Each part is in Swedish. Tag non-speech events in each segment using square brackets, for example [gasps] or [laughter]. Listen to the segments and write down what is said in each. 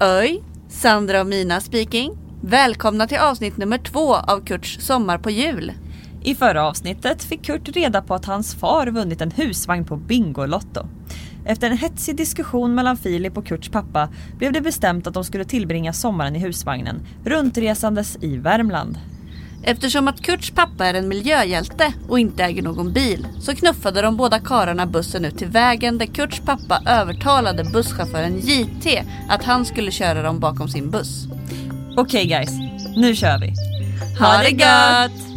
Öj, Sandra och Mina speaking. Välkomna till avsnitt nummer två av Kurts Sommar på jul. I förra avsnittet fick Kurt reda på att hans far vunnit en husvagn på Bingolotto. Efter en hetsig diskussion mellan Filip och Kurts pappa blev det bestämt att de skulle tillbringa sommaren i husvagnen, runtresandes i Värmland. Eftersom att Kurts pappa är en miljöhjälte och inte äger någon bil så knuffade de båda karlarna bussen ut till vägen där Kurts pappa övertalade busschauffören JT att han skulle köra dem bakom sin buss. Okej guys, nu kör vi! Ha det gött!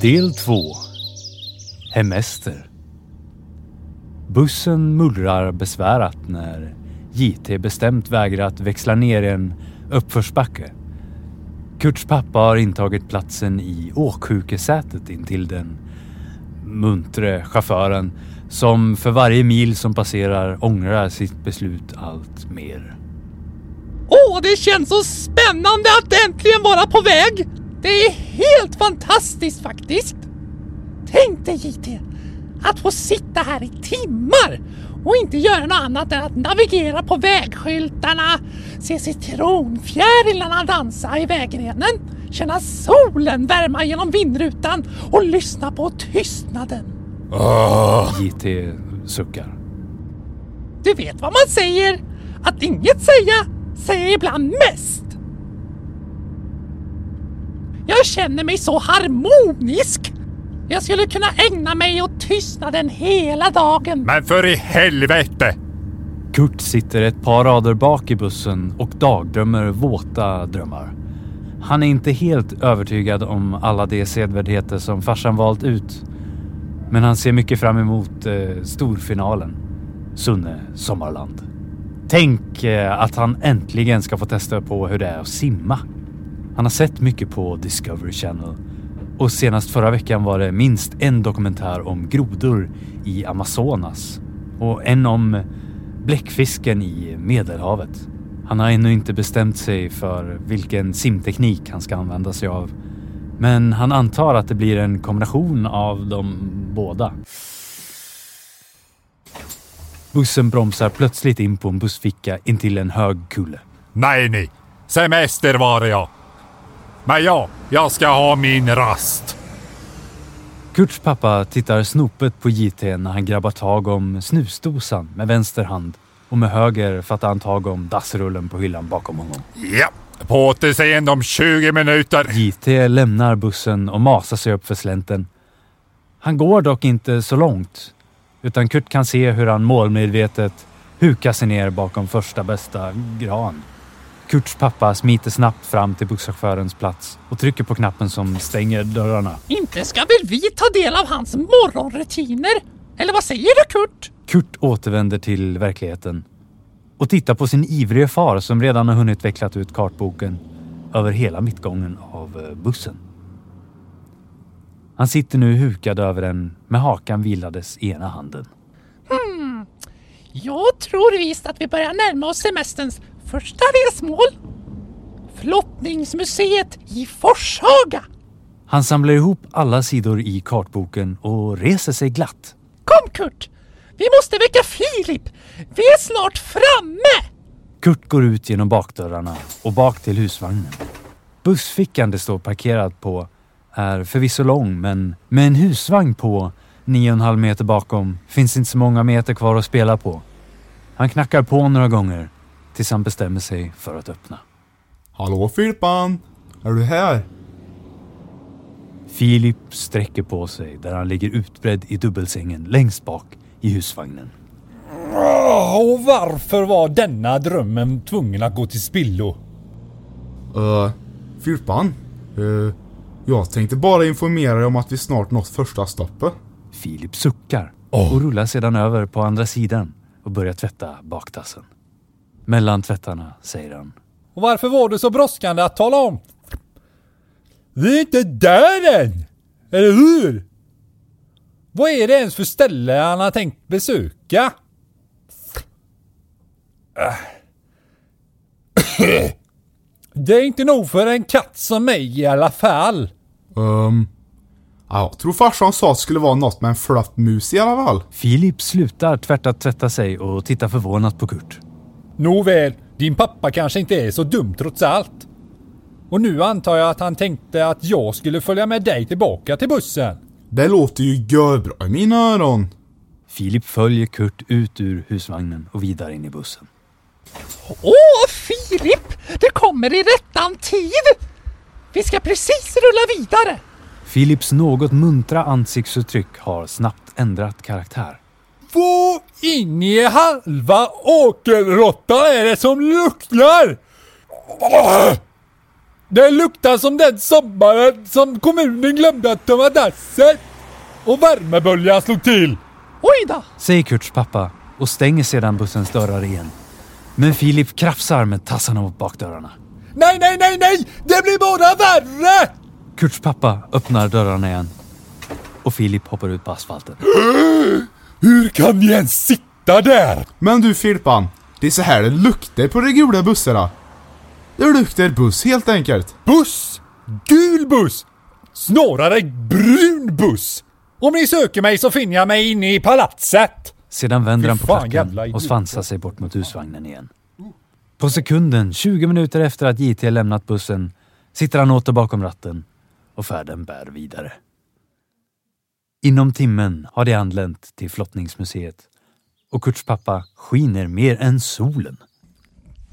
Del 2 Hemester Bussen mullrar besvärat när JT bestämt vägrar att växla ner i en uppförsbacke. Kurts pappa har intagit platsen i åksjukesätet intill den muntre chauffören som för varje mil som passerar ångrar sitt beslut allt mer. Åh, det känns så spännande att äntligen vara på väg! Det är helt fantastiskt faktiskt! Tänk dig JT, att få sitta här i timmar och inte göra något annat än att navigera på vägskyltarna, se citronfjärilarna dansa i vägrenen, känna solen värma genom vindrutan och lyssna på tystnaden. JT suckar. Du vet vad man säger? Att inget säga säger ibland mest. Jag känner mig så harmonisk. Jag skulle kunna ägna mig åt tystnaden hela dagen. Men för i helvete! Kurt sitter ett par rader bak i bussen och dagdrömmer våta drömmar. Han är inte helt övertygad om alla de sedvärdigheter som farsan valt ut. Men han ser mycket fram emot eh, storfinalen. Sunne Sommarland. Tänk eh, att han äntligen ska få testa på hur det är att simma. Han har sett mycket på Discovery Channel och senast förra veckan var det minst en dokumentär om grodor i Amazonas och en om bläckfisken i Medelhavet. Han har ännu inte bestämt sig för vilken simteknik han ska använda sig av. Men han antar att det blir en kombination av de båda. Bussen bromsar plötsligt in på en bussficka intill en hög kulle. Nej ni, semester var det ja. Men ja, jag ska ha min rast. Kurts pappa tittar snopet på JT när han grabbar tag om snusdosan med vänster hand och med höger fattar han tag om dassrullen på hyllan bakom honom. Ja, på återseende om 20 minuter. JT lämnar bussen och masar sig upp för slänten. Han går dock inte så långt, utan Kurt kan se hur han målmedvetet hukar sig ner bakom första bästa gran. Kurts pappa smiter snabbt fram till busschaufförens plats och trycker på knappen som stänger dörrarna. Inte ska väl vi ta del av hans morgonrutiner? Eller vad säger du Kurt? Kurt återvänder till verkligheten och tittar på sin ivrige far som redan har hunnit vecklat ut kartboken över hela mittgången av eh, bussen. Han sitter nu hukad över den med hakan vilades ena handen. Jag tror visst att vi börjar närma oss semesterns första resmål. Flottningsmuseet i Forshaga. Han samlar ihop alla sidor i kartboken och reser sig glatt. Kom Kurt! Vi måste väcka Filip! Vi är snart framme! Kurt går ut genom bakdörrarna och bak till husvagnen. Bussfickan det står parkerad på är förvisso lång men med en husvagn på 9,5 meter bakom finns inte så många meter kvar att spela på. Han knackar på några gånger tills han bestämmer sig för att öppna. Hallå Filippan! Är du här? Filip sträcker på sig där han ligger utbredd i dubbelsängen längst bak i husvagnen. Och varför var denna drömmen tvungen att gå till spillo? Uh, Filippan? Uh, jag tänkte bara informera dig om att vi snart nått första stoppet. Filip suckar och rullar sedan över på andra sidan och börjar tvätta baktassen. Mellan tvättarna säger han. Och varför var det så brådskande att tala om? Vi är inte där än! Eller hur? Vad är det ens för ställe han har tänkt besöka? [clears throat] Det är inte nog för en katt som mig i alla fall. Um, ja, jag tror farsan sa att det skulle vara något med en flattmus i alla fall. Filip slutar tvärt att tvätta sig och tittar förvånat på Kurt. Nåväl, din pappa kanske inte är så dum trots allt. Och nu antar jag att han tänkte att jag skulle följa med dig tillbaka till bussen. Det låter ju görbra i mina öron. Filip följer Kurt ut ur husvagnen och vidare in i bussen. Åh, Filip! Det kommer i rättan tid! Vi ska precis rulla vidare. Filips något muntra ansiktsuttryck har snabbt ändrat karaktär. Vad in i halva åkerråttan är det som luktar? Det luktar som den sommaren som kommunen glömde att tömma dasset och värmeböljan slog till. Oj då! Säger Kurts pappa och stänger sedan bussens dörrar igen. Men Filip krafsar med tassarna mot bakdörrarna. Nej, nej, nej, nej! Det blir bara värre! Kurts pappa öppnar dörrarna igen. Och Filip hoppar ut på asfalten. [gasps] Hur kan ni ens sitta där? Men du Filpan, det är så här det luktar på de gula bussarna. Det luktar buss helt enkelt. Buss! Gul buss! Snarare brun buss! Om ni söker mig så finner jag mig inne i palatset. Sedan vänder han på klacken och svansar sig bort mot husvagnen igen. På sekunden, 20 minuter efter att JT lämnat bussen, sitter han åter bakom ratten och färden bär vidare. Inom timmen har de anlänt till flottningsmuseet och Kurts pappa skiner mer än solen.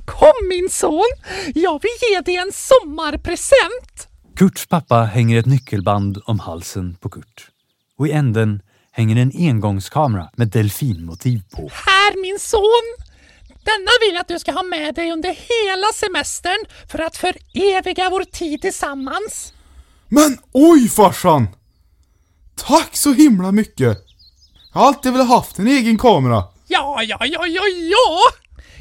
Kom min son! Jag vill ge dig en sommarpresent! Kurts pappa hänger ett nyckelband om halsen på Kurt. Och i änden hänger en engångskamera med delfinmotiv på. Här min son! Denna vill jag att du ska ha med dig under hela semestern för att föreviga vår tid tillsammans. Men oj farsan! Tack så himla mycket! Jag har alltid velat haft en egen kamera. Ja, ja, ja, ja, ja!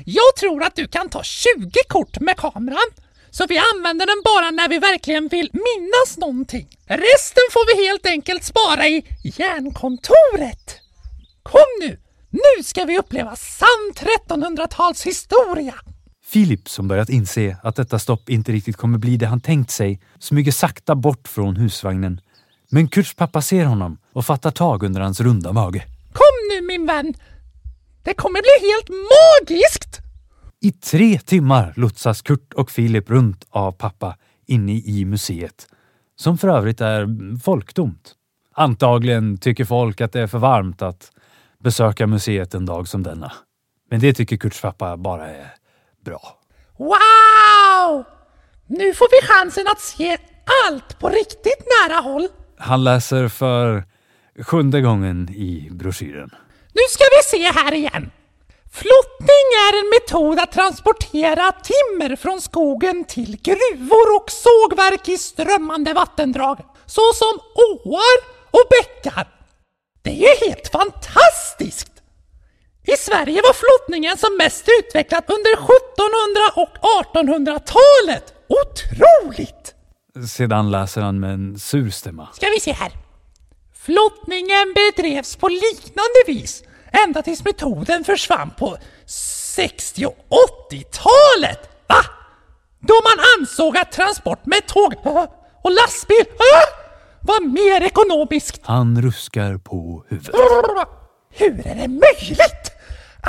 Jag tror att du kan ta 20 kort med kameran. Så vi använder den bara när vi verkligen vill minnas någonting. Resten får vi helt enkelt spara i järnkontoret. Kom nu! Nu ska vi uppleva sann 1300-tals historia. Filip, som börjat inse att detta stopp inte riktigt kommer bli det han tänkt sig, smyger sakta bort från husvagnen. Men Kurts pappa ser honom och fattar tag under hans runda mage. Kom nu min vän! Det kommer bli helt magiskt! I tre timmar lotsas Kurt och Filip runt av pappa inne i museet, som för övrigt är folktomt. Antagligen tycker folk att det är för varmt att besöka museet en dag som denna. Men det tycker Kurts pappa bara är bra. Wow! Nu får vi chansen att se allt på riktigt nära håll. Han läser för sjunde gången i broschyren. Nu ska vi se här igen. Flottning är en metod att transportera timmer från skogen till gruvor och sågverk i strömmande vattendrag, såsom åar och bäckar. Det är ju helt fantastiskt! I Sverige var flottningen som mest utvecklad under 1700 och 1800-talet. Otroligt! Sedan läser han med en sur stämma. Ska vi se här. Flottningen bedrevs på liknande vis ända tills metoden försvann på 60 och 80-talet. Va? Då man ansåg att transport med tåg och lastbil var mer ekonomiskt. Han ruskar på huvudet. Hur är det möjligt?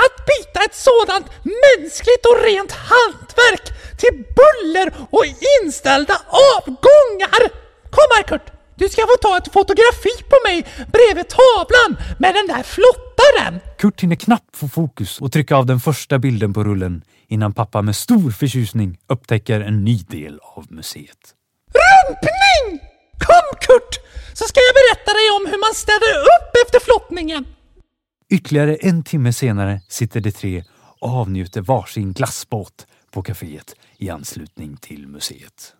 Att byta ett sådant mänskligt och rent hantverk till buller och inställda avgångar! Kom här Kurt! Du ska få ta ett fotografi på mig bredvid tavlan med den där flottaren! Kurt hinner knappt få fokus och trycka av den första bilden på rullen innan pappa med stor förtjusning upptäcker en ny del av museet. Rumpning! Kom Kurt! Så ska jag berätta dig om hur man ställer upp efter flottningen. Ytterligare en timme senare sitter de tre och avnjuter varsin glassbåt på kaféet i anslutning till museet.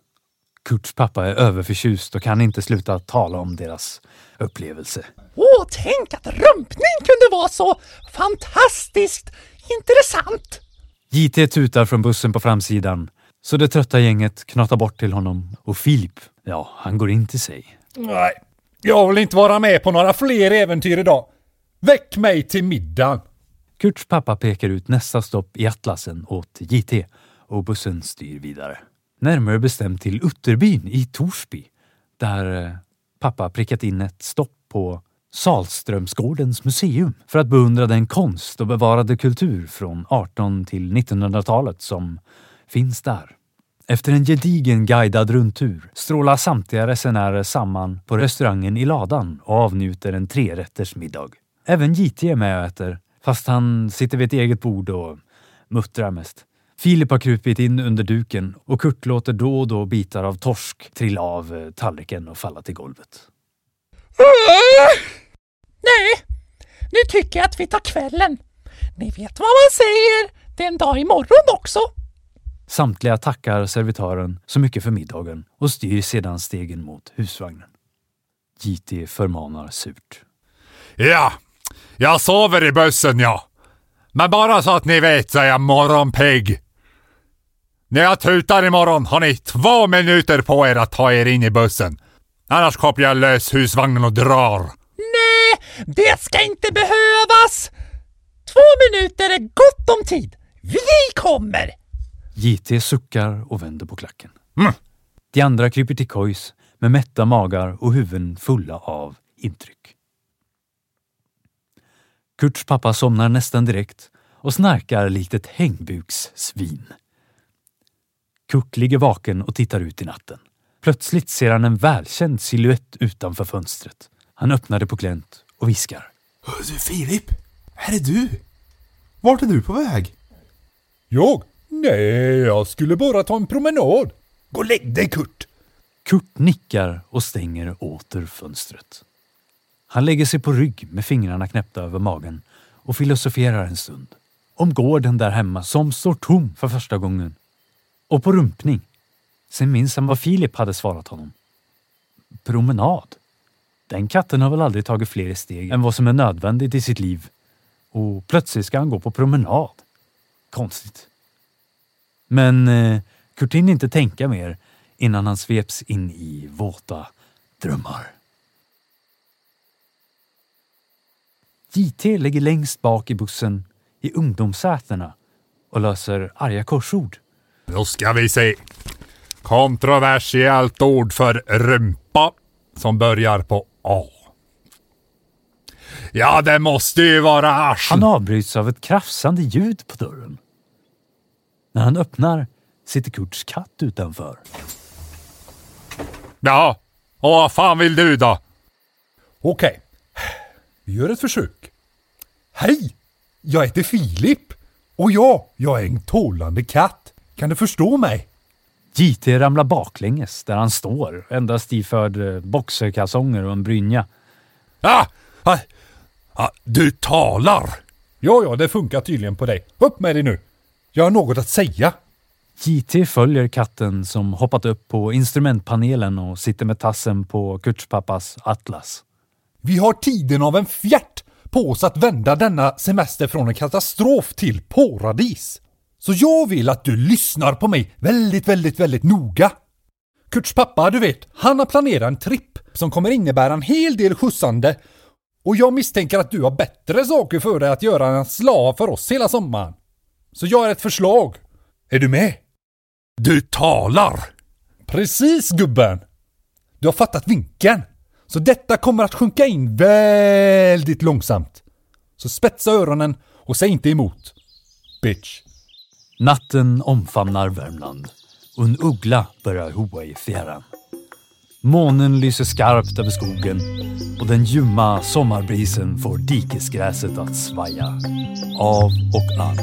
Kurts pappa är överförtjust och kan inte sluta tala om deras upplevelse. Åh, tänk att rumpning kunde vara så fantastiskt intressant! JT tutar från bussen på framsidan, så det trötta gänget knatar bort till honom och Filip, ja, han går in till sig. Nej, jag vill inte vara med på några fler äventyr idag. Väck mig till middagen. Kurts pappa pekar ut nästa stopp i atlasen åt JT och bussen styr vidare. Närmare bestämt till Utterbyn i Torsby där eh, pappa prickat in ett stopp på Salströmsgårdens museum för att beundra den konst och bevarade kultur från 18 till 1900-talet som finns där. Efter en gedigen guidad rundtur strålar samtliga resenärer samman på restaurangen i ladan och avnjuter en trerätters middag. Även JT är med och äter, fast han sitter vid ett eget bord och muttrar mest. Filip har krupit in under duken och Kurt låter då och då bitar av torsk trilla av eh, tallriken och falla till golvet. Nej, nu tycker jag att vi tar kvällen. Ni vet vad man säger, det är en dag imorgon också. Samtliga tackar servitören så mycket för middagen och styr sedan stegen mot husvagnen. JT förmanar surt. Ja, jag sover i bussen ja. Men bara så att ni vet så är jag morgonpigg. När jag tutar imorgon har ni två minuter på er att ta er in i bussen. Annars kopplar jag lös husvagnen och drar. Nej, det ska inte behövas! Två minuter är gott om tid. Vi kommer! JT suckar och vänder på klacken. Mm. De andra kryper till kojs med mätta magar och huvuden fulla av intryck. Kurts pappa somnar nästan direkt och snarkar likt ett hängbukssvin. Kurt ligger vaken och tittar ut i natten. Plötsligt ser han en välkänd siluett utanför fönstret. Han öppnar det på glänt och viskar. Du Filip, här är du. Vart är du på väg? Jag? Nej, jag skulle bara ta en promenad. Gå och lägg dig Kurt. Kurt nickar och stänger åter fönstret. Han lägger sig på rygg med fingrarna knäppta över magen och filosoferar en stund. Om gården där hemma som står tom för första gången. Och på rumpning. Sen minns han vad Filip hade svarat honom. Promenad. Den katten har väl aldrig tagit fler steg än vad som är nödvändigt i sitt liv. Och plötsligt ska han gå på promenad. Konstigt. Men eh, Kurt hinner inte tänka mer innan han sveps in i våta drömmar. JT ligger längst bak i bussen i ungdomssätena och löser arga korsord. Då ska vi se. Kontroversiellt ord för rumpa som börjar på A. Ja, det måste ju vara arsel. Han avbryts av ett krafsande ljud på dörren. När han öppnar sitter Kurts katt utanför. Ja, och vad fan vill du då? Okej, vi gör ett försök. Hej! Jag heter Filip. Och ja, jag är en tålande katt. Kan du förstå mig? JT ramlar baklänges där han står, endast iförd eh, boxerkalsonger och en brynja. Ja, ja, ja, du talar. Ja, ja, det funkar tydligen på dig. Upp med dig nu. Jag har något att säga. JT följer katten som hoppat upp på instrumentpanelen och sitter med tassen på Kurts pappas atlas. Vi har tiden av en fjärt på oss att vända denna semester från en katastrof till paradis. Så jag vill att du lyssnar på mig väldigt, väldigt, väldigt noga. Kurts pappa, du vet, han har planerat en tripp som kommer innebära en hel del skjutsande och jag misstänker att du har bättre saker för dig att göra än att slava för oss hela sommaren. Så jag har ett förslag. Är du med? Du talar. Precis gubben! Du har fattat vinkeln. Så detta kommer att sjunka in väldigt långsamt. Så spetsa öronen och säg inte emot. Bitch. Natten omfamnar Värmland och en uggla börjar hoa i fjärran. Månen lyser skarpt över skogen och den ljumma sommarbrisen får dikesgräset att svaja. Av och an